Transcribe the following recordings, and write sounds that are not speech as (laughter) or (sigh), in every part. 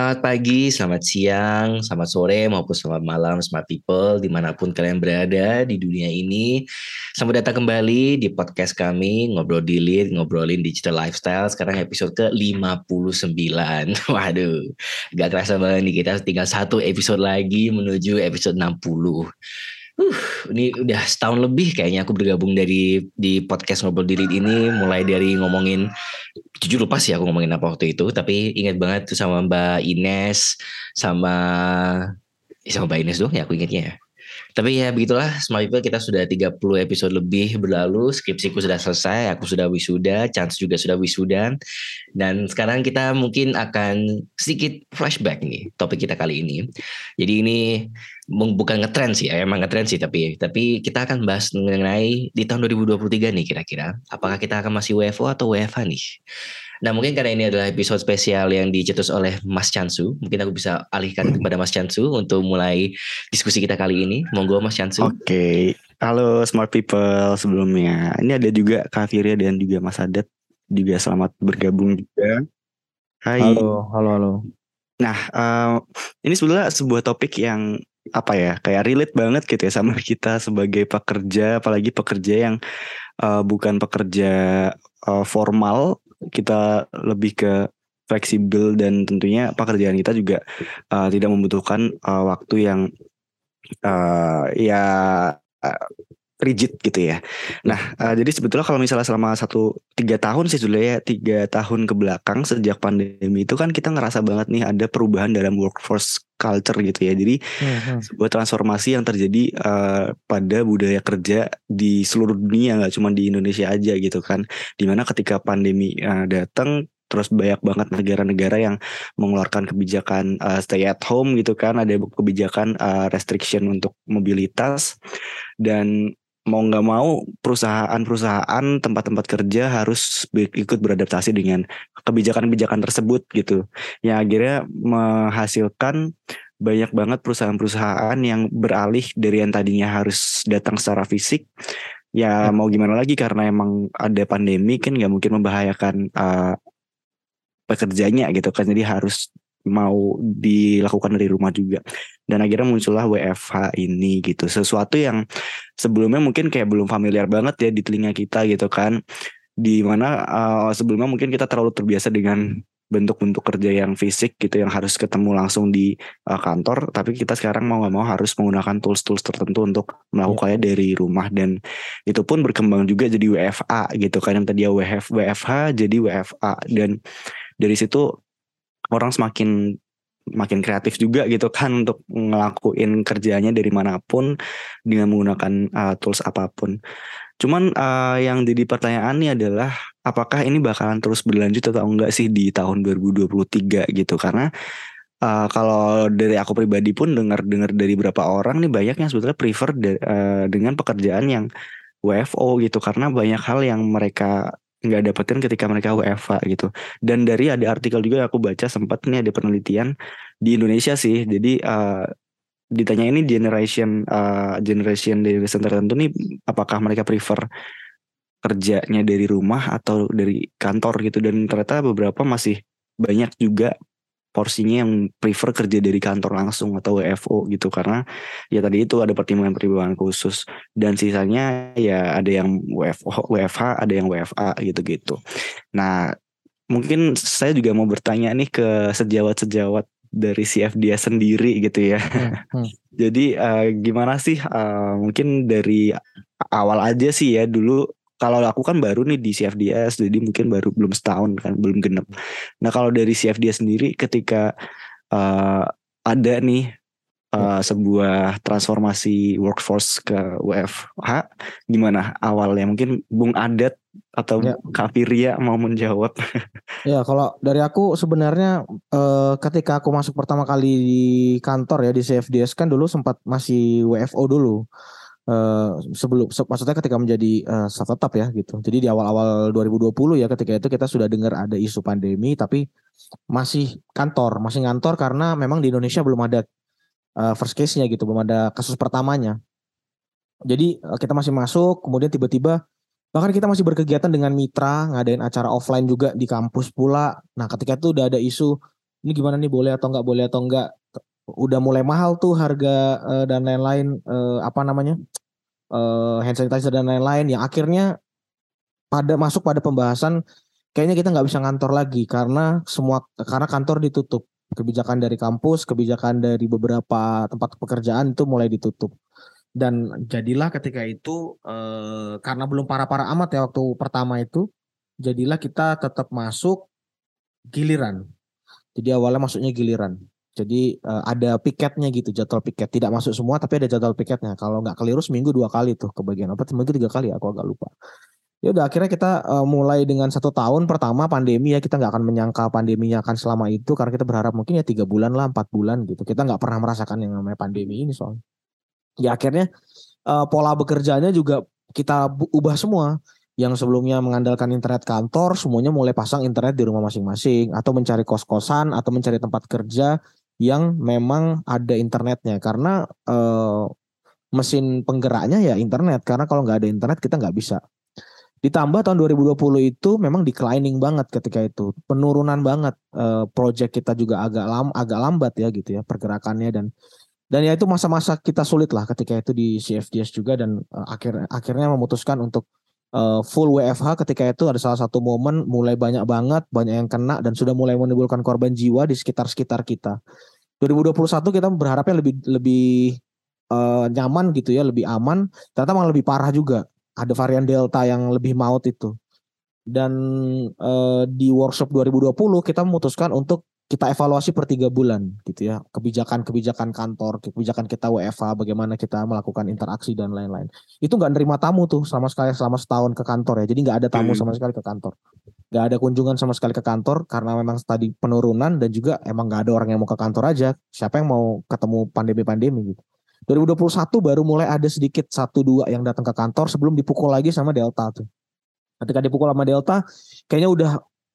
Selamat pagi, selamat siang, selamat sore, maupun selamat malam, smart people, di mana pun kalian berada di dunia ini. Selamat datang kembali di podcast kami, Ngobrol Dilit, Ngobrolin Digital Lifestyle. Sekarang episode ke-59. (laughs) Waduh, gak kerasa banget nih, kita tinggal satu episode lagi menuju episode 60. Uh, ini udah setahun lebih kayaknya aku bergabung dari di podcast ngobrol diri ini. Mulai dari ngomongin jujur lupa sih aku ngomongin apa waktu itu tapi ingat banget tuh sama Mbak Ines sama sama Mbak Ines dong ya aku ingatnya ya. Tapi ya begitulah Smart People kita sudah 30 episode lebih berlalu Skripsiku sudah selesai Aku sudah wisuda Chance juga sudah wisuda. Dan sekarang kita mungkin akan sedikit flashback nih Topik kita kali ini. Jadi ini bukan ngetrend sih Emang ngetrend sih tapi Tapi kita akan bahas mengenai Di tahun 2023 nih kira-kira Apakah kita akan masih WFO atau WFH nih Nah mungkin karena ini adalah episode spesial yang dicetus oleh Mas Chansu, mungkin aku bisa alihkan kepada Mas Chansu untuk mulai diskusi kita kali ini. Monggo Mas Chansu. Oke, okay. halo smart people sebelumnya. Ini ada juga Kak Firia dan juga Mas Adat juga selamat bergabung juga. Hai. Halo, halo, halo. Nah, uh, ini sebenarnya sebuah topik yang apa ya kayak relate banget gitu ya sama (laughs) kita sebagai pekerja apalagi pekerja yang uh, bukan pekerja uh, formal. Kita lebih ke fleksibel dan tentunya pekerjaan kita juga uh, tidak membutuhkan uh, waktu yang uh, ya rigid gitu ya. Nah, uh, jadi sebetulnya kalau misalnya selama satu tiga tahun sih sudah ya tiga tahun ke belakang sejak pandemi itu kan kita ngerasa banget nih ada perubahan dalam workforce culture gitu ya. Jadi hmm. sebuah transformasi yang terjadi uh, pada budaya kerja di seluruh dunia nggak cuma di Indonesia aja gitu kan. Di mana ketika pandemi uh, datang terus banyak banget negara-negara yang mengeluarkan kebijakan uh, stay at home gitu kan ada kebijakan uh, restriction untuk mobilitas dan mau nggak mau perusahaan-perusahaan tempat-tempat kerja harus ikut beradaptasi dengan kebijakan-kebijakan tersebut gitu. Yang akhirnya menghasilkan banyak banget perusahaan-perusahaan yang beralih dari yang tadinya harus datang secara fisik. Ya mau gimana lagi karena emang ada pandemi kan nggak mungkin membahayakan uh, pekerjanya gitu kan. Jadi harus mau dilakukan dari rumah juga dan akhirnya muncullah WFH ini gitu. Sesuatu yang sebelumnya mungkin kayak belum familiar banget ya di telinga kita gitu kan. Di mana uh, sebelumnya mungkin kita terlalu terbiasa dengan bentuk-bentuk kerja yang fisik gitu yang harus ketemu langsung di uh, kantor. Tapi kita sekarang mau nggak mau harus menggunakan tools-tools tertentu untuk melakukannya yeah. dari rumah. Dan itu pun berkembang juga jadi WFA gitu kan. Yang tadi ya WF, WFH jadi WFA dan dari situ orang semakin makin kreatif juga gitu kan untuk ngelakuin kerjanya dari mana pun dengan menggunakan uh, tools apa pun. Cuman uh, yang jadi pertanyaan nih adalah apakah ini bakalan terus berlanjut atau enggak sih di tahun 2023 gitu karena uh, kalau dari aku pribadi pun dengar-dengar dari beberapa orang nih banyak yang sebetulnya prefer de, uh, dengan pekerjaan yang WFO gitu karena banyak hal yang mereka nggak dapetin ketika mereka WFA gitu. Dan dari ada artikel juga aku baca sempat nih ada penelitian di Indonesia sih. Jadi uh, ditanya ini generation uh, generation generation tertentu nih apakah mereka prefer kerjanya dari rumah atau dari kantor gitu dan ternyata beberapa masih banyak juga porsinya yang prefer kerja dari kantor langsung atau WFO gitu karena ya tadi itu ada pertimbangan-pertimbangan khusus dan sisanya ya ada yang WFO, WFH, ada yang WFA gitu-gitu. Nah, mungkin saya juga mau bertanya nih ke sejawat-sejawat dari CFDA sendiri gitu ya. Hmm, hmm. (laughs) Jadi uh, gimana sih uh, mungkin dari awal aja sih ya dulu kalau aku kan baru nih di CFDS jadi mungkin baru belum setahun kan belum genep. Nah kalau dari CFDS sendiri ketika uh, ada nih uh, sebuah transformasi workforce ke WFH gimana awalnya? Mungkin Bung Adat atau ya. Kafiria mau menjawab. (laughs) Ya kalau dari aku sebenarnya uh, ketika aku masuk pertama kali di kantor ya di CFDS kan dulu sempat masih WFO dulu Uh, sebelum se maksudnya ketika menjadi uh, staff tetap ya gitu. Jadi di awal-awal 2020 ya ketika itu kita sudah dengar ada isu pandemi tapi masih kantor, masih ngantor karena memang di Indonesia belum ada uh, first case-nya gitu, belum ada kasus pertamanya. Jadi uh, kita masih masuk, kemudian tiba-tiba bahkan kita masih berkegiatan dengan mitra, ngadain acara offline juga di kampus pula. Nah, ketika itu udah ada isu ini gimana nih boleh atau nggak boleh atau nggak udah mulai mahal tuh harga uh, dan lain-lain uh, apa namanya uh, hand sanitizer dan lain-lain yang akhirnya pada masuk pada pembahasan kayaknya kita nggak bisa ngantor lagi karena semua karena kantor ditutup. Kebijakan dari kampus kebijakan dari beberapa tempat pekerjaan itu mulai ditutup. Dan jadilah ketika itu eh, karena belum parah-parah amat ya waktu pertama itu jadilah kita tetap masuk giliran. Jadi awalnya masuknya giliran jadi uh, ada piketnya gitu, jadwal piket. Tidak masuk semua, tapi ada jadwal piketnya. Kalau nggak keliru seminggu dua kali tuh kebagian apa? Seminggu tiga kali, aku agak lupa. Ya udah akhirnya kita uh, mulai dengan satu tahun pertama pandemi ya kita nggak akan menyangka pandeminya akan selama itu karena kita berharap mungkin ya tiga bulan lah empat bulan gitu. Kita nggak pernah merasakan yang namanya pandemi ini soalnya. Ya akhirnya uh, pola bekerjanya juga kita ubah semua yang sebelumnya mengandalkan internet kantor semuanya mulai pasang internet di rumah masing-masing atau mencari kos-kosan atau mencari tempat kerja yang memang ada internetnya. Karena uh, mesin penggeraknya ya internet. Karena kalau nggak ada internet kita nggak bisa. Ditambah tahun 2020 itu memang declining banget ketika itu. Penurunan banget uh, project kita juga agak lam agak lambat ya gitu ya pergerakannya. Dan dan ya itu masa-masa kita sulit lah ketika itu di CFDS juga. Dan uh, akhir akhirnya memutuskan untuk uh, full WFH ketika itu ada salah satu momen mulai banyak banget banyak yang kena dan sudah mulai menimbulkan korban jiwa di sekitar sekitar kita 2021 kita berharapnya lebih lebih uh, nyaman gitu ya, lebih aman. Ternyata malah lebih parah juga. Ada varian Delta yang lebih maut itu. Dan uh, di workshop 2020 kita memutuskan untuk kita evaluasi per tiga bulan gitu ya. Kebijakan-kebijakan kantor kebijakan kita WFA bagaimana kita melakukan interaksi dan lain-lain. Itu nggak nerima tamu tuh sama sekali selama setahun ke kantor ya. Jadi nggak ada tamu hmm. sama sekali ke kantor. Nggak ada kunjungan sama sekali ke kantor karena memang tadi penurunan dan juga emang nggak ada orang yang mau ke kantor aja. Siapa yang mau ketemu pandemi-pandemi gitu. 2021 baru mulai ada sedikit satu dua yang datang ke kantor sebelum dipukul lagi sama Delta tuh. Ketika dipukul sama Delta kayaknya udah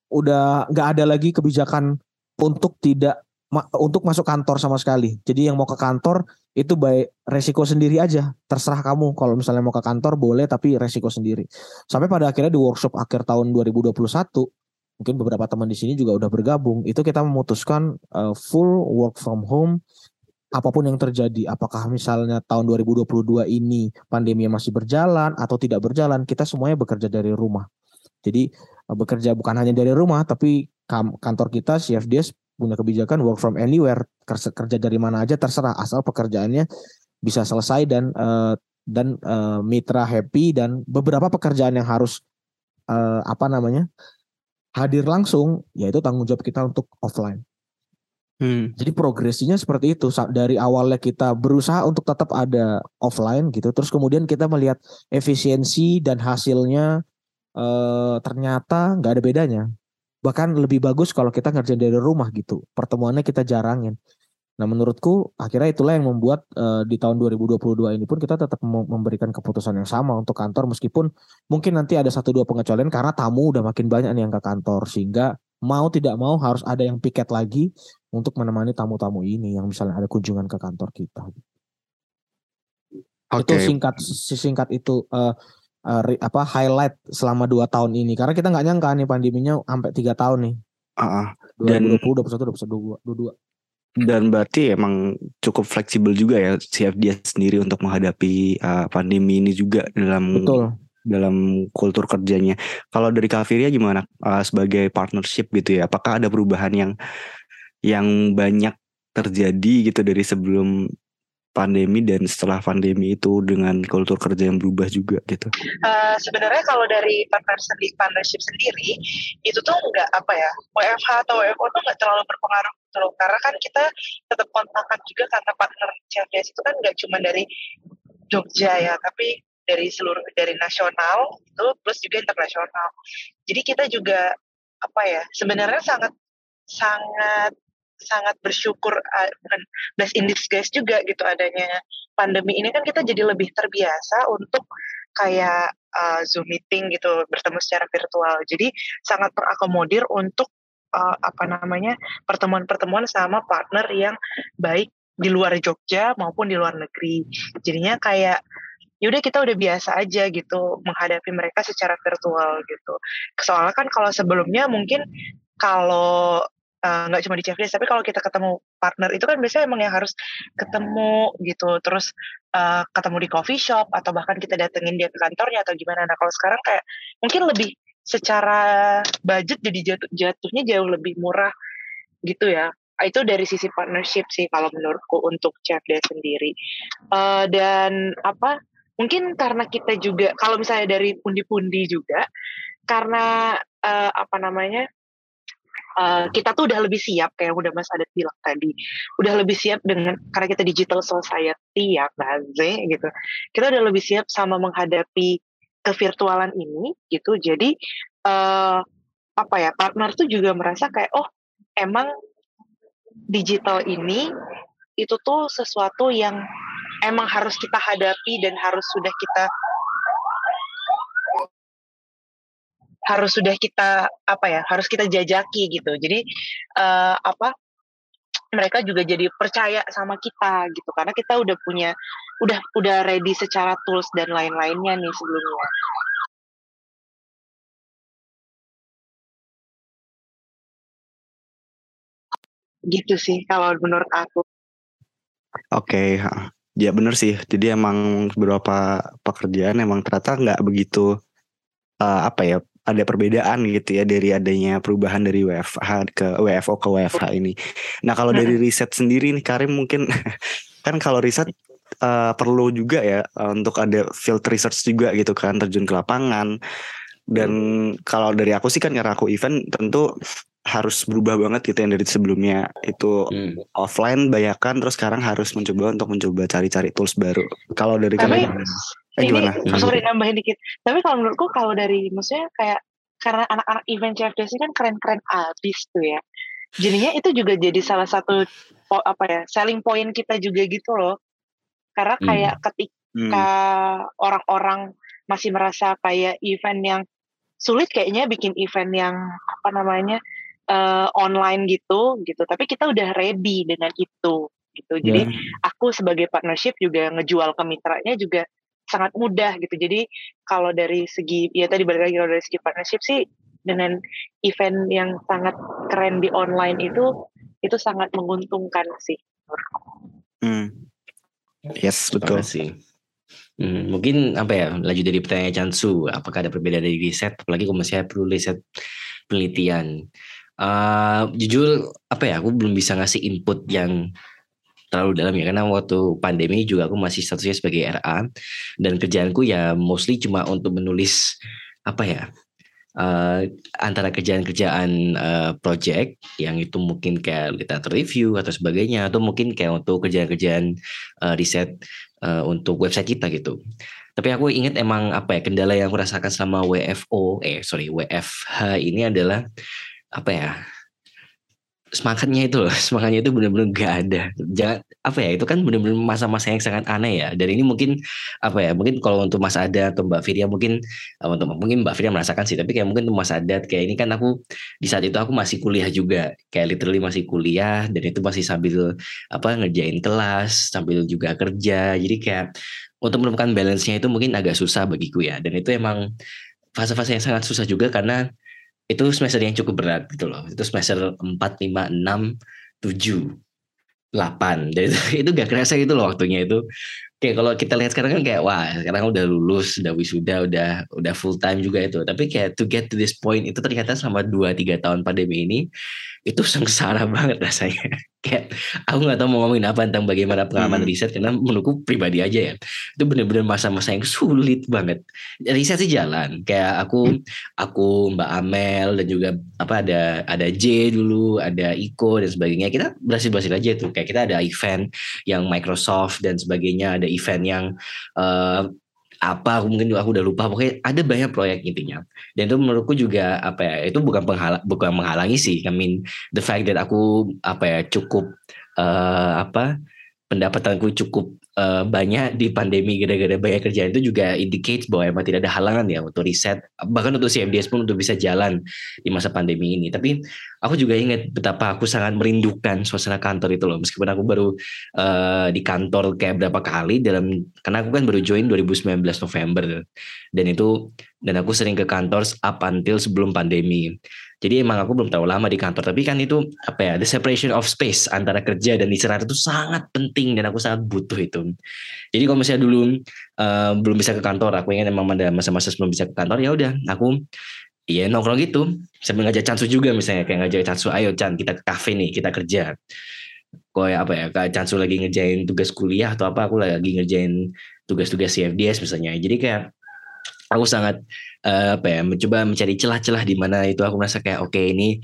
udah nggak ada lagi kebijakan untuk tidak untuk masuk kantor sama sekali. Jadi yang mau ke kantor itu baik resiko sendiri aja. Terserah kamu kalau misalnya mau ke kantor boleh tapi resiko sendiri. Sampai pada akhirnya di workshop akhir tahun 2021 mungkin beberapa teman di sini juga udah bergabung. Itu kita memutuskan uh, full work from home apa pun yang terjadi. Apakah misalnya tahun 2022 ini pandemi masih berjalan atau tidak berjalan, kita semuanya bekerja dari rumah. Jadi bekerja bukan hanya dari rumah tapi kantor kita CFDS punya kebijakan work from anywhere kerja dari mana aja terserah asal pekerjaannya bisa selesai dan uh, dan uh, mitra happy dan beberapa pekerjaan yang harus uh, apa namanya hadir langsung yaitu tanggung jawab kita untuk offline. Hmm. Jadi progresinya seperti itu dari awalnya kita berusaha untuk tetap ada offline gitu, terus kemudian kita melihat efisiensi dan hasilnya uh, ternyata nggak ada bedanya. Bahkan lebih bagus kalau kita ngerjain dari rumah gitu. Pertemuannya kita jarangin. Nah menurutku akhirnya itulah yang membuat uh, di tahun 2022 ini pun kita tetap memberikan keputusan yang sama untuk kantor. Meskipun mungkin nanti ada satu dua pengecualian karena tamu udah makin banyak nih yang ke kantor. Sehingga mau tidak mau harus ada yang piket lagi untuk menemani tamu-tamu ini yang misalnya ada kunjungan ke kantor kita. Okay. Itu singkat singkat itu uh, uh, apa highlight selama dua tahun ini karena kita nggak nyangka nih pandeminya sampai tiga tahun nih. Uh, dan 2020, 21, 22, 22. Dan berarti emang cukup fleksibel juga ya CFD sendiri untuk menghadapi uh, pandemi ini juga dalam Betul. dalam kultur kerjanya. Kalau dari Kafiria gimana uh, sebagai partnership gitu ya? Apakah ada perubahan yang yang banyak terjadi gitu dari sebelum pandemi dan setelah pandemi itu dengan kultur kerja yang berubah juga gitu? Uh, sebenarnya kalau dari partnership partnership sendiri itu tuh nggak apa ya WFH atau WFO tuh nggak terlalu berpengaruh gitu loh karena kan kita tetap kontakan juga karena partner CFDS itu kan nggak cuma dari Jogja ya tapi dari seluruh dari nasional itu plus juga internasional. Jadi kita juga apa ya sebenarnya sangat sangat sangat bersyukur uh, blessed in disguise juga gitu adanya. Pandemi ini kan kita jadi lebih terbiasa untuk kayak uh, zoom meeting gitu bertemu secara virtual. Jadi sangat terakomodir untuk uh, apa namanya pertemuan-pertemuan sama partner yang baik di luar Jogja maupun di luar negeri. Jadinya kayak yaudah kita udah biasa aja gitu menghadapi mereka secara virtual gitu. Soalnya kan kalau sebelumnya mungkin kalau nggak uh, cuma di CFDS tapi kalau kita ketemu partner itu kan biasanya emang yang harus ketemu gitu. Terus uh, ketemu di coffee shop atau bahkan kita datengin dia ke kantornya atau gimana. Nah kalau sekarang kayak mungkin lebih secara budget jadi jatuh, jatuhnya jauh lebih murah gitu ya. Itu dari sisi partnership sih kalau menurutku untuk CFD sendiri. Uh, dan apa mungkin karena kita juga kalau misalnya dari pundi-pundi juga karena uh, apa namanya uh, kita tuh udah lebih siap kayak udah Mas Adat bilang tadi. Udah lebih siap dengan karena kita digital society ya Baze gitu. Kita udah lebih siap sama menghadapi kevirtualan ini gitu. Jadi uh, apa ya partner tuh juga merasa kayak oh emang digital ini itu tuh sesuatu yang emang harus kita hadapi dan harus sudah kita harus sudah kita apa ya harus kita jajaki gitu jadi uh, apa mereka juga jadi percaya sama kita gitu karena kita udah punya udah udah ready secara tools dan lain-lainnya nih sebelumnya gitu sih kalau menurut aku. Oke, okay. ya benar sih. Jadi emang beberapa pekerjaan emang ternyata nggak begitu uh, apa ya ada perbedaan gitu ya dari adanya perubahan dari WFH ke WFO ke WFH ini. Nah kalau dari riset sendiri nih Karim mungkin (laughs) kan kalau riset uh, perlu juga ya uh, untuk ada field research juga gitu kan terjun ke lapangan dan kalau dari aku sih kan karena aku event tentu harus berubah banget gitu yang dari sebelumnya itu hmm. offline bayarkan terus sekarang harus mencoba untuk mencoba cari-cari tools baru. Kalau dari Tapi, kalian eh, ini, gimana? Sorry nambahin dikit. Tapi kalau menurutku kalau dari maksudnya kayak karena anak-anak event CFDC kan keren-keren abis tuh ya. Jadinya itu juga jadi salah satu apa ya selling point kita juga gitu loh. Karena hmm. kayak hmm. ketika orang-orang masih merasa kayak event yang sulit kayaknya bikin event yang apa namanya uh, online gitu gitu tapi kita udah ready dengan itu gitu jadi yeah. aku sebagai partnership juga ngejual ke mitranya juga sangat mudah gitu. Jadi kalau dari segi ya tadi balik lagi kalau dari segi partnership sih dengan event yang sangat keren di online itu itu sangat menguntungkan sih. Hmm. yes betul. sih. Hmm, mungkin apa ya lanjut dari pertanyaan Chansu apakah ada perbedaan dari riset? Apalagi kalau misalnya perlu riset penelitian. Uh, jujur apa ya aku belum bisa ngasih input yang terlalu dalam ya karena waktu pandemi juga aku masih statusnya sebagai RA dan kerjaanku ya mostly cuma untuk menulis apa ya uh, antara kerjaan-kerjaan uh, project yang itu mungkin kayak literatur review atau sebagainya atau mungkin kayak untuk kerjaan-kerjaan uh, riset uh, untuk website kita gitu. Tapi aku ingat emang apa ya kendala yang aku rasakan selama WFO eh sorry WFH ini adalah apa ya semangatnya itu loh. (laughs) Semangatnya itu benar-benar gak ada. Jangan apa ya itu kan benar-benar masa-masa yang sangat aneh ya. Dan ini mungkin apa ya mungkin kalau untuk Mas Ada atau Mbak Firia mungkin eh, untuk mungkin Mbak Firia merasakan sih. Tapi kayak mungkin untuk Mas Adat kayak ini kan aku di saat itu aku masih kuliah juga. Kayak literally masih kuliah dan itu masih sambil apa ngerjain kelas sambil juga kerja. Jadi kayak untuk menemukan balance-nya itu mungkin agak susah bagiku ya. Dan itu emang fase-fase yang sangat susah juga karena itu semester yang cukup berat gitu loh. Itu semester 4, 5, 6, 7, 8. Dan itu, itu gak kerasa gitu loh waktunya itu. Kayak kalau kita lihat sekarang kan kayak wah sekarang udah lulus, udah wisuda, udah udah full time juga itu. Tapi kayak to get to this point itu ternyata selama 2 3 tahun pandemi ini itu (laughs) sengsara banget rasanya. Kayak aku nggak tahu mau ngomongin apa tentang bagaimana pengalaman hmm. riset karena menurutku pribadi aja ya. Itu benar-benar masa-masa yang sulit banget. Riset sih jalan. Kayak aku aku Mbak Amel dan juga apa ada ada J dulu, ada Iko dan sebagainya. Kita berhasil-berhasil aja tuh. Kayak kita ada event yang Microsoft dan sebagainya, ada event yang uh, apa aku mungkin aku udah lupa. Pokoknya ada banyak proyek intinya. Dan itu menurutku juga apa ya itu bukan penghalang bukan menghalangi sih. I mean the fact that aku apa ya cukup uh, apa pendapatanku cukup uh, banyak di pandemi gara-gara banyak kerjaan itu juga indicate bahwa emang tidak ada halangan ya untuk riset. Bahkan untuk CMDS pun untuk bisa jalan di masa pandemi ini. Tapi aku juga ingat betapa aku sangat merindukan suasana kantor itu loh. Meskipun aku baru uh, di kantor kayak berapa kali dalam karena aku kan baru join 2019 November. Dan itu dan aku sering ke kantor up until sebelum pandemi. Jadi emang aku belum terlalu lama di kantor, tapi kan itu apa ya, the separation of space antara kerja dan istirahat itu sangat penting dan aku sangat butuh itu. Jadi kalau misalnya dulu uh, belum bisa ke kantor, aku ingin emang ada masa-masa sebelum bisa ke kantor, ya udah aku Iya nongkrong gitu. Sambil ngajak Chansu juga misalnya kayak ngajak Chansu ayo Chan kita ke kafe nih kita kerja. Kayak apa ya kayak Chansu lagi ngerjain tugas kuliah atau apa aku lagi ngerjain tugas-tugas CFDS misalnya. Jadi kayak aku sangat uh, apa ya mencoba mencari celah-celah di mana itu aku merasa kayak oke okay, ini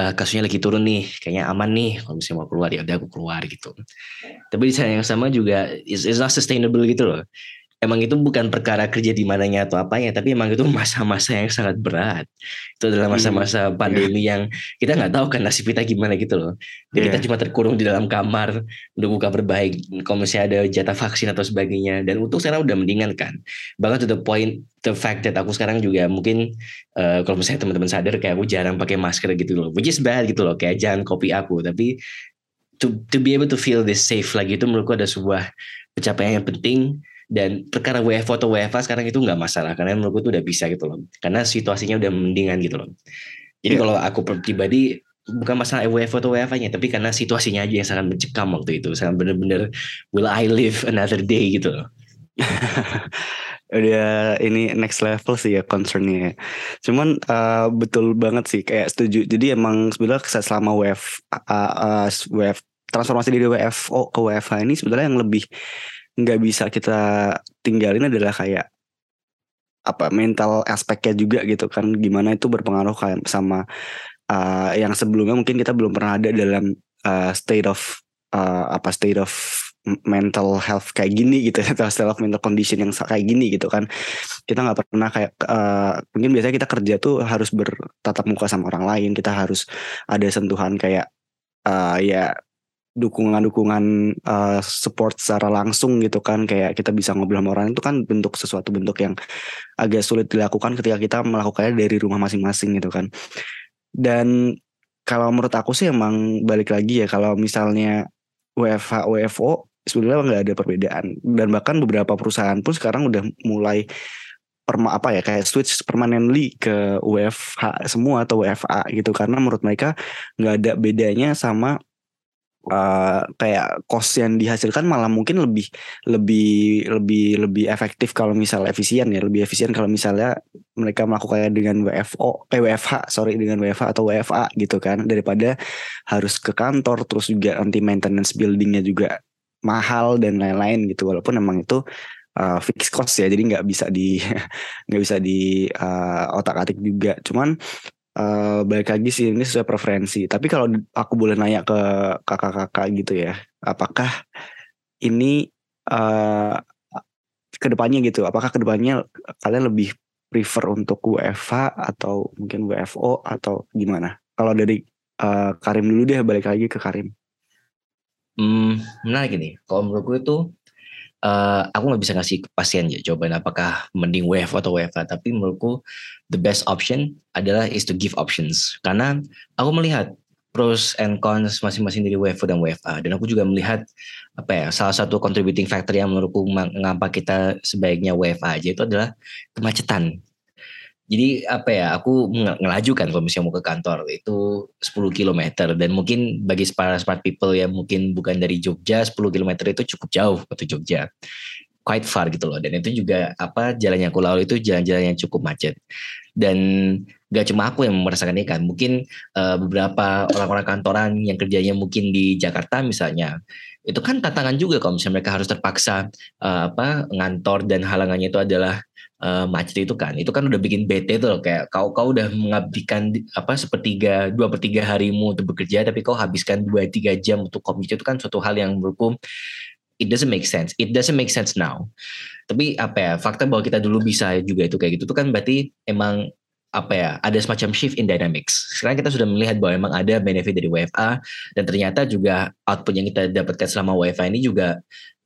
uh, kasusnya lagi turun nih kayaknya aman nih kalau misalnya mau keluar ya udah aku keluar gitu. Tapi di saat yang sama juga is not sustainable gitu loh emang itu bukan perkara kerja di mananya atau apanya, tapi emang itu masa-masa yang sangat berat. Itu adalah hmm. masa-masa pandemi yeah. yang kita nggak tahu kan nasib kita gimana gitu loh. Jadi yeah. kita cuma terkurung di dalam kamar, udah buka berbaik, kalau misalnya ada jatah vaksin atau sebagainya. Dan untuk sekarang udah mendingan kan. Bahkan to the point, the fact that aku sekarang juga mungkin uh, kalau misalnya teman-teman sadar kayak aku jarang pakai masker gitu loh. Which is bad gitu loh, kayak jangan kopi aku. Tapi to, to be able to feel this safe lagi itu menurutku ada sebuah pencapaian yang penting dan perkara WFO atau WFA sekarang itu nggak masalah karena menurutku itu udah bisa gitu loh. Karena situasinya udah mendingan gitu loh. Jadi yeah. kalau aku pribadi bukan masalah WFO atau WFA-nya tapi karena situasinya aja yang sangat mencekam waktu itu. Sangat bener-bener will I live another day? gitu loh. (laughs) Udah ini next level sih ya concernnya cuman uh, betul banget sih kayak setuju. Jadi emang sebenarnya selama WF uh, uh, WF transformasi dari WFO ke WFH ini sebenarnya yang lebih nggak bisa kita tinggalin adalah kayak apa mental aspeknya juga gitu kan. Gimana itu berpengaruh kayak sama uh, yang sebelumnya mungkin kita belum pernah ada dalam uh, state of uh, apa state of mental health kayak gini gitu. (laughs) Atau state of mental condition yang kayak gini gitu kan. Kita nggak pernah kayak uh, mungkin biasanya kita kerja tuh harus bertatap muka sama orang lain. Kita harus ada sentuhan kayak uh, ya dukungan-dukungan uh, support secara langsung gitu kan. Kayak kita bisa ngobrol sama orang itu kan bentuk sesuatu bentuk yang agak sulit dilakukan ketika kita melakukannya dari rumah masing-masing gitu kan. Dan kalau menurut aku sih emang balik lagi ya kalau misalnya WFH WFO sebenarnya nggak ada perbedaan. Dan bahkan beberapa perusahaan pun sekarang udah mulai perma apa ya kayak switch permanently ke WFH semua atau WFA gitu. Karena menurut mereka nggak ada bedanya sama uh, kayak cost yang dihasilkan malah mungkin lebih lebih lebih lebih efektif kalau misalnya efisien ya lebih efisien kalau misalnya mereka melakukannya dengan WFO eh WFH sorry dengan WFH atau WFA gitu kan. Daripada harus ke kantor terus juga nanti maintenance buildingnya juga mahal dan lain-lain gitu. Walaupun emang itu uh, fixed cost ya jadi nggak bisa di (laughs) nggak bisa di uh, otak atik juga. Cuman uh, balik lagi sih ini sesuai preferensi. Tapi kalau aku boleh nanya ke kakak-kakak gitu ya, apakah ini uh, ke depannya gitu? Apakah ke depannya kalian lebih prefer untuk WFH atau mungkin WFO atau gimana? Kalau dari uh, Karim dulu deh, balik lagi ke Karim. Hmm, menarik ini. Kalau menurut gue itu uh, aku nggak bisa ngasih kepastian ya jawaban apakah mending WF atau WFA tapi menurutku the best option adalah is to give options. Karena aku melihat pros and cons masing-masing dari WFO dan WFA dan aku juga melihat apa ya salah satu contributing factor yang menurutku mengapa kita sebaiknya WFA aja itu adalah kemacetan jadi apa ya aku ngelaju kan kalau misalnya mau ke kantor itu 10 km dan mungkin bagi para smart people yang mungkin bukan dari Jogja 10 km itu cukup jauh ke Jogja. Quite far gitu loh. Dan itu juga apa jalan yang aku lalui itu jalan-jalan yang cukup macet. Dan gak cuma aku yang merasakan ini kan. Mungkin uh, beberapa orang-orang kantoran yang kerjanya mungkin di Jakarta misalnya itu kan tantangan juga kalau misalnya mereka harus terpaksa uh, apa ngantor dan halangannya itu adalah uh, macet itu kan itu kan udah bikin bete tuh loh kayak kau kau udah mengabdikan apa sepertiga dua per tiga harimu untuk bekerja tapi kau habiskan dua tiga jam untuk commute itu kan suatu hal yang menurutku it doesn't make sense it doesn't make sense now tapi apa ya fakta bahwa kita dulu bisa juga itu kayak gitu tuh kan berarti emang apa ya ada semacam shift in dynamics. Sekarang kita sudah melihat bahwa memang ada benefit dari WFA dan ternyata juga output yang kita dapatkan selama WFA ini juga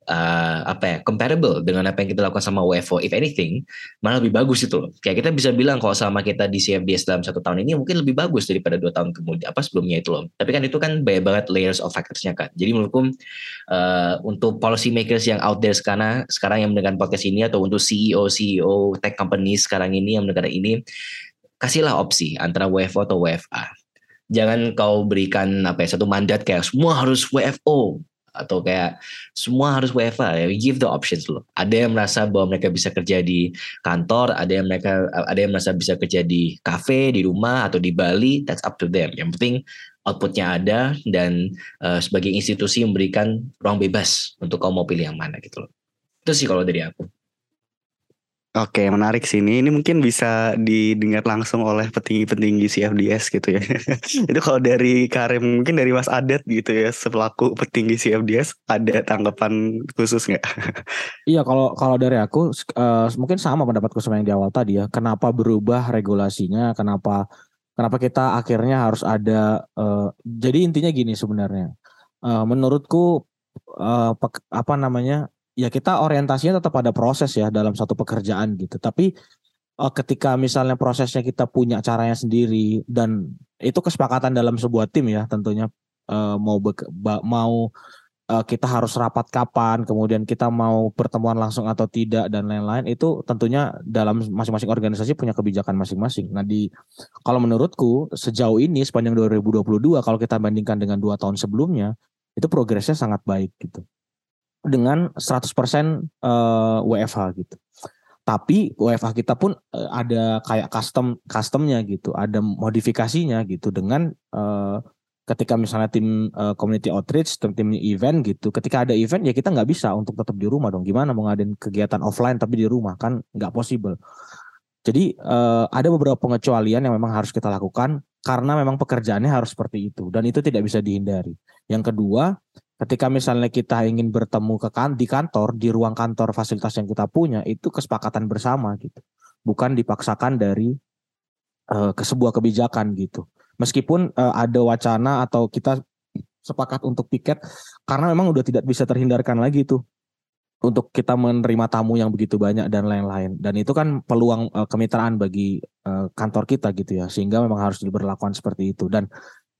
uh, apa ya comparable dengan apa yang kita lakukan sama WFO if anything malah lebih bagus itu loh. Kayak kita bisa bilang kalau sama kita di CFDS dalam satu tahun ini mungkin lebih bagus daripada dua tahun kemudian apa sebelumnya itu loh. Tapi kan itu kan banyak banget layers of factorsnya kan jadi menurutku uh, untuk policy makers yang out there sekarang sekarang yang mendengar podcast ini atau untuk CEO CEO tech company sekarang ini yang mendengar ini kasihlah opsi antara WFO atau WFA jangan kau berikan apa ya satu mandat kayak semua harus WFO atau kayak semua harus WFA ya. Give the options loh. Ada yang merasa bahwa mereka bisa kerja di kantor ada yang mereka ada yang merasa bisa kerja di kafe di rumah atau di Bali that's up to them. Yang penting outputnya ada dan uh, sebagai institusi memberikan ruang bebas untuk kau mau pilih yang mana gitu loh. Itu sih kalau dari aku Oke, menarik sih ini. Ini mungkin bisa didengar langsung oleh petinggi-petinggi CFDS gitu ya. (laughs) Itu kalau dari Karim, mungkin dari Mas Adet gitu ya, selaku petinggi CFDS, ada tanggapan khusus nggak? (laughs) iya, kalau kalau dari aku uh, mungkin sama pendapatku sama yang di awal tadi ya. Kenapa berubah regulasinya? Kenapa kenapa kita akhirnya harus ada? Uh, jadi intinya gini sebenarnya. Uh, menurutku uh, apa namanya? Ya kita orientasinya tetap pada proses ya dalam satu pekerjaan gitu. Tapi uh, ketika misalnya prosesnya kita punya caranya sendiri dan itu kesepakatan dalam sebuah tim ya tentunya uh, mau mau uh, kita harus rapat kapan, kemudian kita mau pertemuan langsung atau tidak dan lain-lain itu tentunya dalam masing-masing organisasi punya kebijakan masing-masing. Nah di kalau menurutku sejauh ini sepanjang 2022 kalau kita bandingkan dengan dua tahun sebelumnya itu progresnya sangat baik gitu dengan 100% uh, WFH gitu. Tapi WFH kita pun uh, ada kayak custom customnya gitu, ada modifikasinya gitu dengan uh, ketika misalnya tim uh, community outreach, tim, tim event gitu, ketika ada event ya kita nggak bisa untuk tetap di rumah dong. Gimana mau ngadain kegiatan offline tapi di rumah kan nggak possible. Jadi uh, ada beberapa pengecualian yang memang harus kita lakukan karena memang pekerjaannya harus seperti itu dan itu tidak bisa dihindari. Yang kedua, ketika misalnya kita ingin bertemu ke kan di kantor di ruang kantor fasilitas yang kita punya itu kesepakatan bersama gitu. Bukan dipaksakan dari uh, ke sebuah kebijakan gitu. Meskipun uh, ada wacana atau kita sepakat untuk piket karena memang udah tidak bisa terhindarkan lagi tuh untuk kita menerima tamu yang begitu banyak dan lain-lain. Dan itu kan peluang uh, kemitraan bagi uh, kantor kita gitu ya sehingga memang harus diberlakukan seperti itu. Dan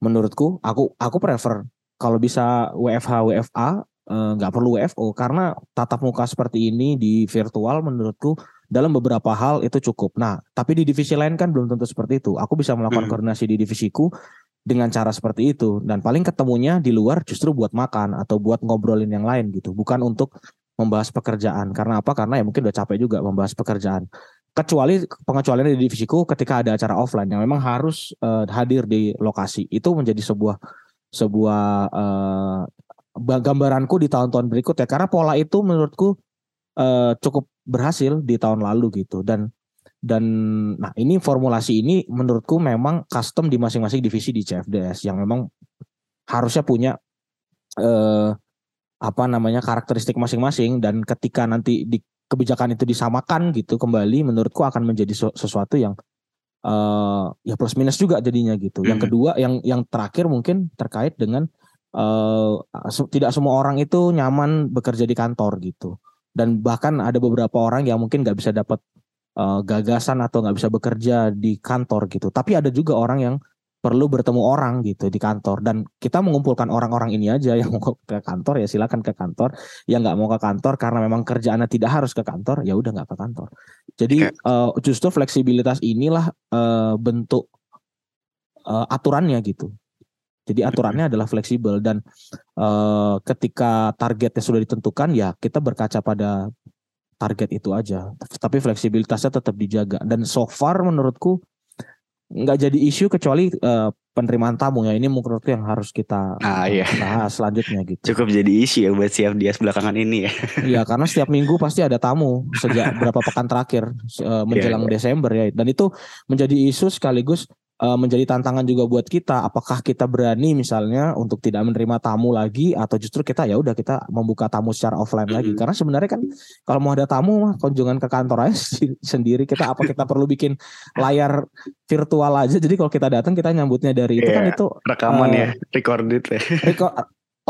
menurutku aku aku prefer kalau bisa WFH WFA eh, nggak perlu WFO karena tatap muka seperti ini di virtual menurutku dalam beberapa hal itu cukup. Nah, tapi di divisi lain kan belum tentu seperti itu. Aku bisa melakukan hmm. koordinasi di divisiku dengan cara seperti itu dan paling ketemunya di luar justru buat makan atau buat ngobrolin yang lain gitu, bukan untuk membahas pekerjaan. Karena apa? Karena ya mungkin udah capek juga membahas pekerjaan. Kecuali pengecualian di divisiku ketika ada acara offline yang memang harus uh, hadir di lokasi. Itu menjadi sebuah sebuah uh, gambaranku di tahun-tahun berikut ya. Karena pola itu menurutku uh, cukup berhasil di tahun lalu gitu. Dan dan nah ini formulasi ini menurutku memang custom di masing-masing divisi di CFDS yang memang harusnya punya eh, apa namanya karakteristik masing-masing. Dan ketika nanti di kebijakan itu disamakan gitu kembali menurutku akan menjadi sesuatu yang uh, ya plus minus juga jadinya gitu. Yang hmm. kedua yang yang terakhir mungkin terkait dengan uh, tidak semua orang itu nyaman bekerja di kantor gitu. Dan bahkan ada beberapa orang yang mungkin nggak bisa dapat uh, gagasan atau nggak bisa bekerja di kantor gitu. Tapi ada juga orang yang perlu bertemu orang gitu di kantor. Dan kita mengumpulkan orang-orang ini aja yang mau ke kantor ya silakan ke kantor. Yang nggak mau ke kantor karena memang kerjaannya tidak harus ke kantor ya udah nggak ke kantor. Jadi okay. uh, eh, justru fleksibilitas inilah uh, bentuk uh, aturannya gitu. Jadi aturannya adalah fleksibel dan uh, ketika targetnya sudah ditentukan ya kita berkaca pada target itu aja. Tapi fleksibilitasnya tetap dijaga. Dan so far menurutku nggak jadi isu kecuali uh, penerimaan tamu ya ini menurutku yang harus kita ah, iya. bahas selanjutnya gitu. Cukup jadi isu ya buat siap dia belakangan ini ya. Iya karena setiap minggu pasti ada tamu sejak berapa pekan terakhir uh, menjelang yeah, yeah. Desember ya dan itu menjadi isu sekaligus uh, menjadi tantangan juga buat kita. Apakah kita berani misalnya untuk tidak menerima tamu lagi atau justru kita ya udah kita membuka tamu secara offline mm -hmm. lagi karena sebenarnya kan kalau mau ada tamu mah kunjungan ke kantor aja (laughs) sendiri. Kita apa kita perlu bikin layar virtual aja. Jadi kalau kita datang kita nyambutnya dari itu yeah, kan iya, itu rekaman uh, ya recorded ya. record,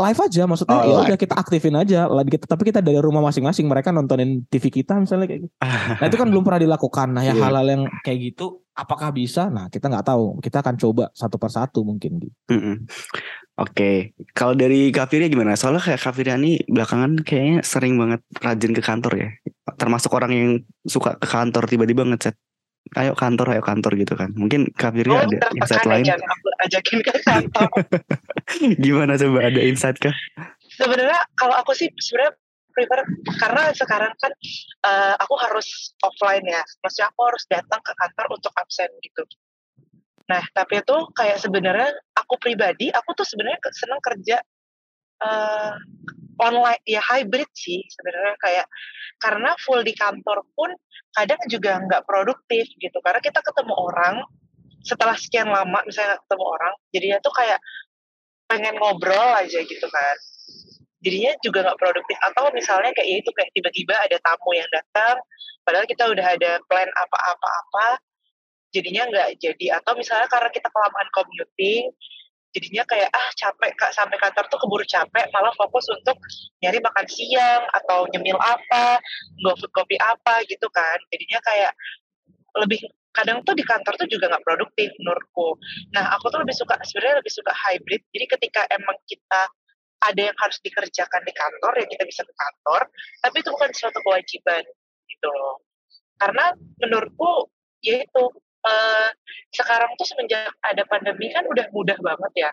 live aja maksudnya Oh, ya udah kita aktifin aja. Lah, kita- tapi kita dari rumah masing-masing mereka nontonin TV kita misalnya kayak gitu. (laughs) Nah itu kan belum pernah dilakukan. Nah ya Iya. hal-hal yang kayak gitu apakah bisa? Nah kita nggak tahu. Kita akan coba satu persatu mungkin gitu. Mm-mm. Oke, kalau dari Kafiria gimana? Soalnya kayak Kafiria nih belakangan kayaknya sering banget rajin ke kantor ya. Termasuk orang yang suka ke kantor tiba-tiba ngechat, ayo kantor, ayo kantor gitu kan. Mungkin Kafiria Oh, ada insight lain. aja aku ajakin ke kantor. (laughs) Gimana coba ada insight kah? sebenarnya kalau aku sih sebenarnya prefer karena sekarang kan eh, aku harus offline ya maksudnya aku harus datang ke kantor untuk absen gitu nah tapi itu kayak sebenarnya aku pribadi aku tuh sebenarnya seneng kerja eh, online ya hybrid sih sebenarnya kayak karena full di kantor pun kadang juga nggak produktif gitu. Karena kita ketemu orang setelah sekian lama misalnya ketemu orang jadinya tuh kayak pengen ngobrol aja gitu kan. Jadinya juga nggak produktif. Atau misalnya kayak ya itu kayak tiba-tiba ada tamu yang datang padahal kita udah ada plan apa-apa-apa jadinya nggak jadi. Atau misalnya karena kita kelamaan commuting jadinya kayak ah capek kak sampai kantor tuh keburu capek malah fokus untuk nyari makan siang atau nyemil apa food kopi apa gitu kan. Jadinya kayak lebih kadang tuh di kantor tuh juga nggak produktif menurutku. Nah aku tuh lebih suka sebenarnya lebih suka hybrid. Jadi ketika emang kita ada yang harus dikerjakan di kantor ya kita bisa ke kantor tapi itu bukan suatu kewajiban gitu loh. Karena menurutku ya eh, sekarang tuh semenjak ada pandemi kan udah mudah banget ya.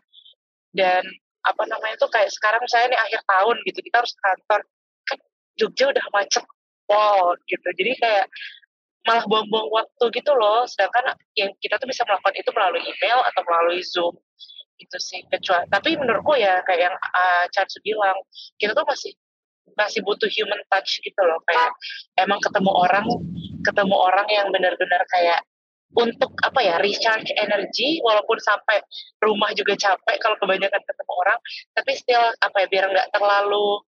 Dan apa namanya tuh kayak sekarang saya nih akhir tahun gitu kita harus kantor. Kan Jogja udah macet wow gitu. Jadi kayak malah buang-buang waktu gitu loh. Sedangkan yang kita tuh bisa melakukan itu melalui email atau melalui zoom gitu sih. Kecuali tapi menurutku ya kayak yang uh, Charles bilang kita tuh masih masih butuh human touch gitu loh. Kayak emang ketemu orang ketemu orang yang benar-benar kayak untuk apa ya recharge energi walaupun sampai rumah juga capek kalau kebanyakan ketemu orang tapi still apa ya biar nggak terlalu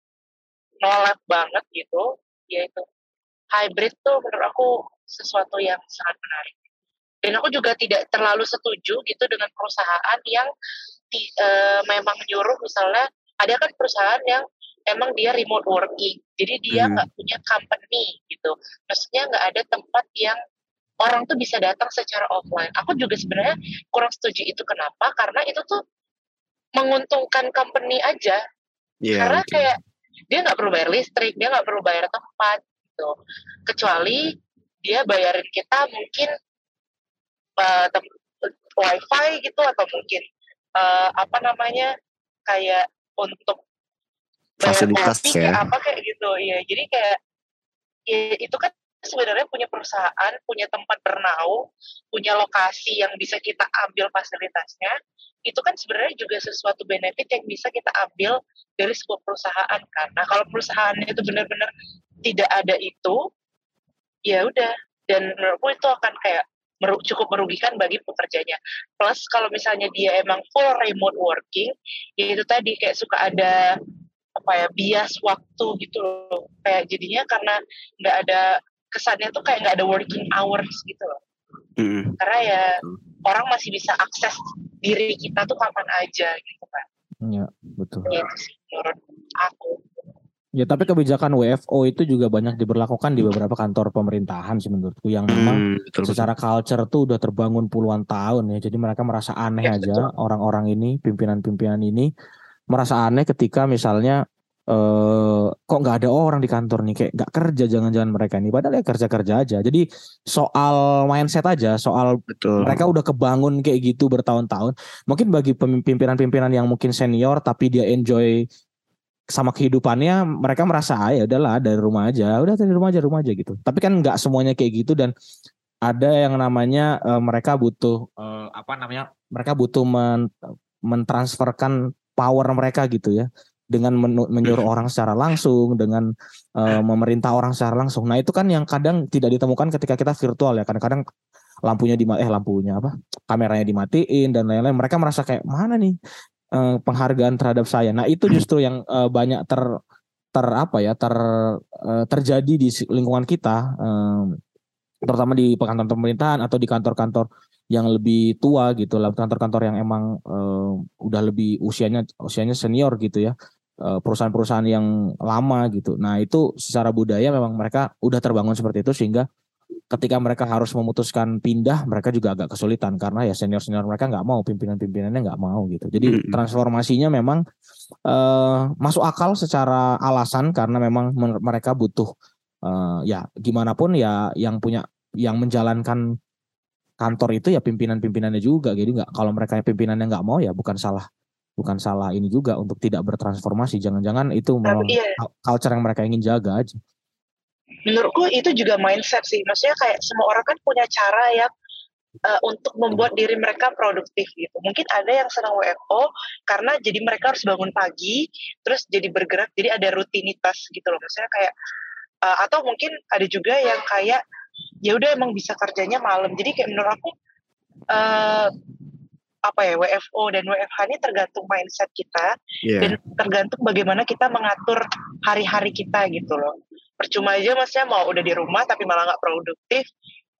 nolak banget gitu ya itu hybrid tuh menurut aku sesuatu yang sangat menarik dan aku juga tidak terlalu setuju gitu dengan perusahaan yang ti- eh, memang menyuruh misalnya ada kan perusahaan yang emang dia remote working jadi dia Hmm. nggak punya company gitu maksudnya nggak ada tempat yang orang tuh bisa datang secara offline aku juga sebenarnya kurang setuju itu kenapa karena itu tuh menguntungkan company aja Iya. karena betul. kayak dia nggak perlu bayar listrik dia nggak perlu bayar tempat gitu kecuali dia bayarin kita mungkin uh, wifi gitu atau mungkin uh, apa namanya kayak untuk Fasilitas ya. kayak apa kayak gitu ya jadi kayak ya, itu kan sebenarnya punya perusahaan punya tempat bernaung punya lokasi yang bisa kita ambil fasilitasnya itu kan sebenarnya juga sesuatu benefit yang bisa kita ambil dari sebuah perusahaan. Nah kalau perusahaannya itu benar-benar tidak ada itu, ya udah. Dan menurutku itu akan kayak cukup merugikan bagi pekerjanya. Plus kalau misalnya dia emang full remote working, ya itu tadi kayak suka ada apa ya bias waktu gitu loh. Kayak jadinya karena nggak ada kesannya tuh kayak nggak ada working hours gitu loh. Mm. Karena ya orang masih bisa akses diri kita tuh kapan aja gitu kan. ya betul Gitu sih menurut aku. ya tapi kebijakan WFO itu juga banyak diberlakukan di beberapa kantor pemerintahan sih menurutku yang memang Hmm, betul, betul. secara culture tuh udah terbangun puluhan tahun ya. Jadi mereka merasa aneh Ya, aja orang-orang ini, pimpinan-pimpinan ini merasa aneh ketika misalnya eh kok nggak ada orang di kantor nih kayak nggak kerja jangan-jangan mereka ini padahal ya kerja-kerja aja. Jadi soal mindset aja, soal betul. mereka udah kebangun kayak gitu bertahun-tahun. Mungkin bagi pimpinan-pimpinan yang mungkin senior tapi dia enjoy sama kehidupannya, mereka merasa ah ya udahlah dari rumah aja, udah dari rumah aja, rumah aja gitu. Tapi kan nggak semuanya kayak gitu dan ada yang namanya eh, mereka butuh eh, apa namanya? Mereka butuh men mentransferkan power mereka gitu ya dengan menyuruh (laughs) orang secara langsung dengan eh, memerintah orang secara langsung. Nah, itu kan yang kadang tidak ditemukan ketika kita virtual ya. Kadang-kadang lampunya di eh lampunya apa? kameranya dimatiin dan lain-lain. Mereka merasa kayak mana nih eh, penghargaan terhadap saya. Nah, itu justru yang eh, banyak ter ter apa ya? ter eh, terjadi di lingkungan kita eh, terutama di kantor pemerintahan atau di kantor-kantor yang lebih tua gitu lah kantor-kantor yang emang uh, udah lebih usianya usianya senior gitu ya uh, perusahaan-perusahaan yang lama gitu. Nah itu secara budaya memang mereka udah terbangun seperti itu sehingga ketika mereka harus memutuskan pindah mereka juga agak kesulitan karena ya senior senior mereka nggak mau pimpinan pimpinannya nggak mau gitu. Jadi transformasinya memang uh, masuk akal secara alasan karena memang mereka butuh uh, ya gimana pun ya yang punya yang menjalankan kantor itu ya pimpinan-pimpinannya juga. Jadi nggak kalau mereka pimpinannya nggak mau ya bukan salah bukan salah ini juga untuk tidak bertransformasi. Jangan-jangan itu memang iya. culture yang mereka ingin jaga aja. Menurutku itu juga mindset sih. Maksudnya kayak semua orang kan punya cara ya uh, untuk membuat diri mereka produktif gitu. Mungkin ada yang senang WFO karena jadi mereka harus bangun pagi, terus jadi bergerak, jadi ada rutinitas gitu loh. Maksudnya kayak uh, atau mungkin ada juga yang kayak ya udah emang bisa kerjanya malam jadi kayak menurut aku uh, apa ya WFO dan WFH ini tergantung mindset kita yeah. dan tergantung bagaimana kita mengatur hari-hari kita gitu loh percuma aja maksudnya mau udah di rumah tapi malah nggak produktif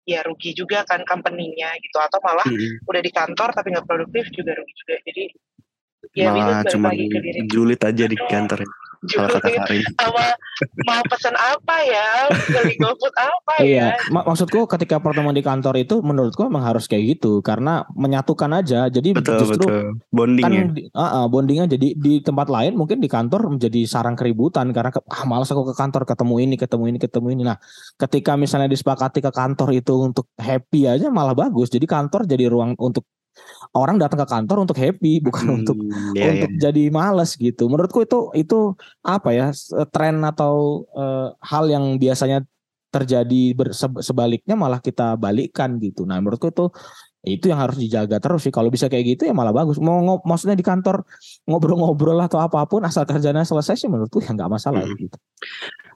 ya rugi juga kan company-nya gitu atau malah hmm. udah di kantor tapi nggak produktif juga rugi juga jadi ya malah cuma julid aja di kantor kalau kata Karin. (laughs) Sama mau pesan apa ya? Beli GoFood apa iya. ya? Mak maksudku ketika pertemuan di kantor itu menurutku memang harus kayak gitu karena menyatukan aja. Jadi betul, justru betul. bonding kan, uh, uh, bondingnya jadi di tempat lain mungkin di kantor menjadi sarang keributan karena ke, ah malas aku ke kantor ketemu ini, ketemu ini, ketemu ini. Nah, ketika misalnya disepakati ke kantor itu untuk happy aja malah bagus. Jadi kantor jadi ruang untuk orang datang ke kantor untuk happy bukan hmm, untuk yeah, untuk yeah. jadi males gitu. Menurutku itu itu apa ya tren atau uh, hal yang biasanya terjadi sebaliknya malah kita balikkan gitu. Nah, menurutku itu itu yang harus dijaga terus sih. Kalau bisa kayak gitu ya malah bagus. Mau ngob, maksudnya di kantor ngobrol-ngobrol atau apa pun asal kerjanya selesai sih menurutku ya nggak masalah hmm. gitu.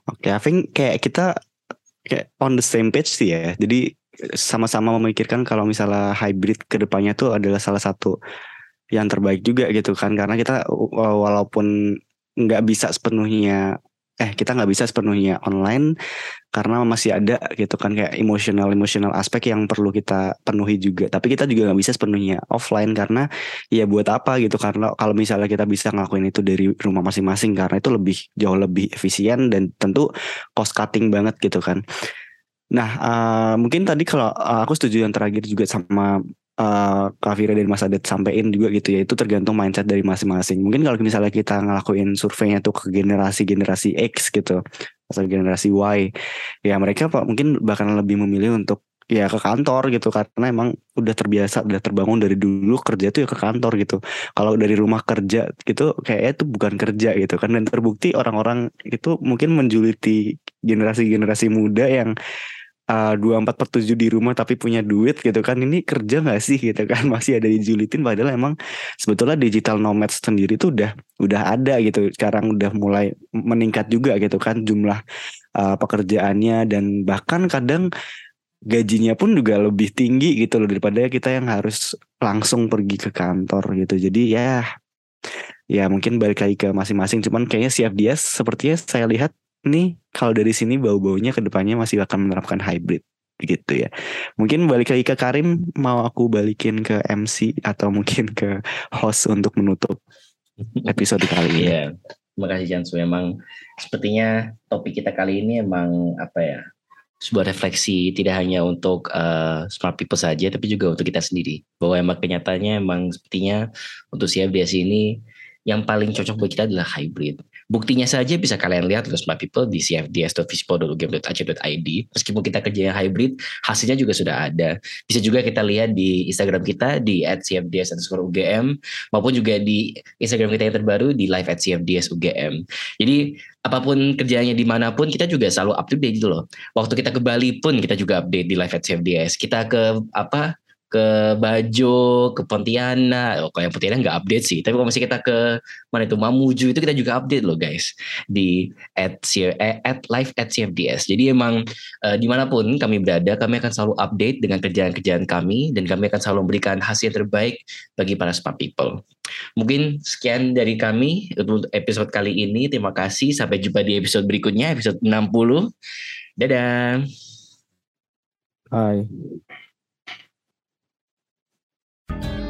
Oke, okay, I think kayak kita kayak on the same page sih ya. Jadi sama-sama memikirkan kalau misalnya hybrid ke depannya tuh adalah salah satu yang terbaik juga gitu kan. Karena kita walaupun nggak bisa sepenuhnya eh kita nggak bisa sepenuhnya online karena masih ada gitu kan kayak emosional emosional aspek yang perlu kita penuhi juga. Tapi kita juga nggak bisa sepenuhnya offline karena ya buat apa gitu. Karena kalau misalnya kita bisa ngelakuin itu dari rumah masing-masing karena itu lebih jauh lebih efisien dan tentu cost cutting banget gitu kan Nah, uh, mungkin tadi kalau uh, aku setuju yang terakhir juga sama uh, Kak Fira dan Mas Adet sampein juga gitu ya, itu tergantung mindset dari masing-masing. Mungkin kalau misalnya kita ngelakuin surveinya tuh ke generasi-generasi X gitu, atau generasi Y, ya mereka mungkin bahkan lebih memilih untuk ya ke kantor gitu. Karena emang udah terbiasa udah terbangun dari dulu kerja tuh ya ke kantor gitu. Kalau dari rumah kerja gitu kayaknya itu bukan kerja gitu kan. Dan terbukti orang-orang itu mungkin menjuliti generasi-generasi muda yang dua empat per tujuh di rumah tapi punya duit gitu kan ini kerja nggak sih gitu kan? (laughs) Masih ada dijulitin padahal emang sebetulnya digital nomad sendiri tuh udah udah ada gitu. Sekarang udah mulai meningkat juga gitu kan jumlah uh, pekerjaannya dan bahkan kadang gajinya pun juga lebih tinggi gitu loh daripada kita yang harus langsung pergi ke kantor gitu. Jadi ya ya mungkin balik lagi ke masing-masing. Cuman kayaknya siap dia sepertinya saya lihat nih kalau dari sini bau-baunya ke depannya masih akan menerapkan hybrid gitu ya. Mungkin balik lagi ke Karim, mau aku balikin ke MC atau mungkin ke host untuk menutup episode kali ini. Iya, terima kasih Jansu. Memang sepertinya topik kita kali ini emang apa ya, sebuah refleksi tidak hanya untuk uh, smart people saja, tapi juga untuk kita sendiri. Bahwa emang kenyataannya emang sepertinya untuk CFDS ini yang paling cocok buat kita adalah hybrid. Buktinya saja bisa kalian lihat loh smart people di cfds.vispo.game.ac.id. Meskipun kita kerja yang hybrid, hasilnya juga sudah ada. Bisa juga kita lihat di Instagram kita di @cfds_ugm maupun juga di Instagram kita yang terbaru di live at cfds_ugm. Jadi apa pun kerjanya di mana pun kita juga selalu up to date gitu loh. Waktu kita ke Bali pun kita juga update di live at CFDS. Kita ke apa ke Bajo, ke Pontianak. Oh, kalau yang Pontianak nggak update sih. Tapi kalau masih kita ke mana itu Mamuju itu kita juga update loh guys di at, eh, at live at CFDS. Jadi emang uh, di mana pun kami berada, kami akan selalu update dengan kerjaan-kerjaan kami dan kami akan selalu memberikan hasil terbaik bagi para smart people. Mungkin sekian dari kami untuk episode kali ini. Terima kasih. Sampai jumpa di episode berikutnya, episode 60. Dadah. Hai. Thank you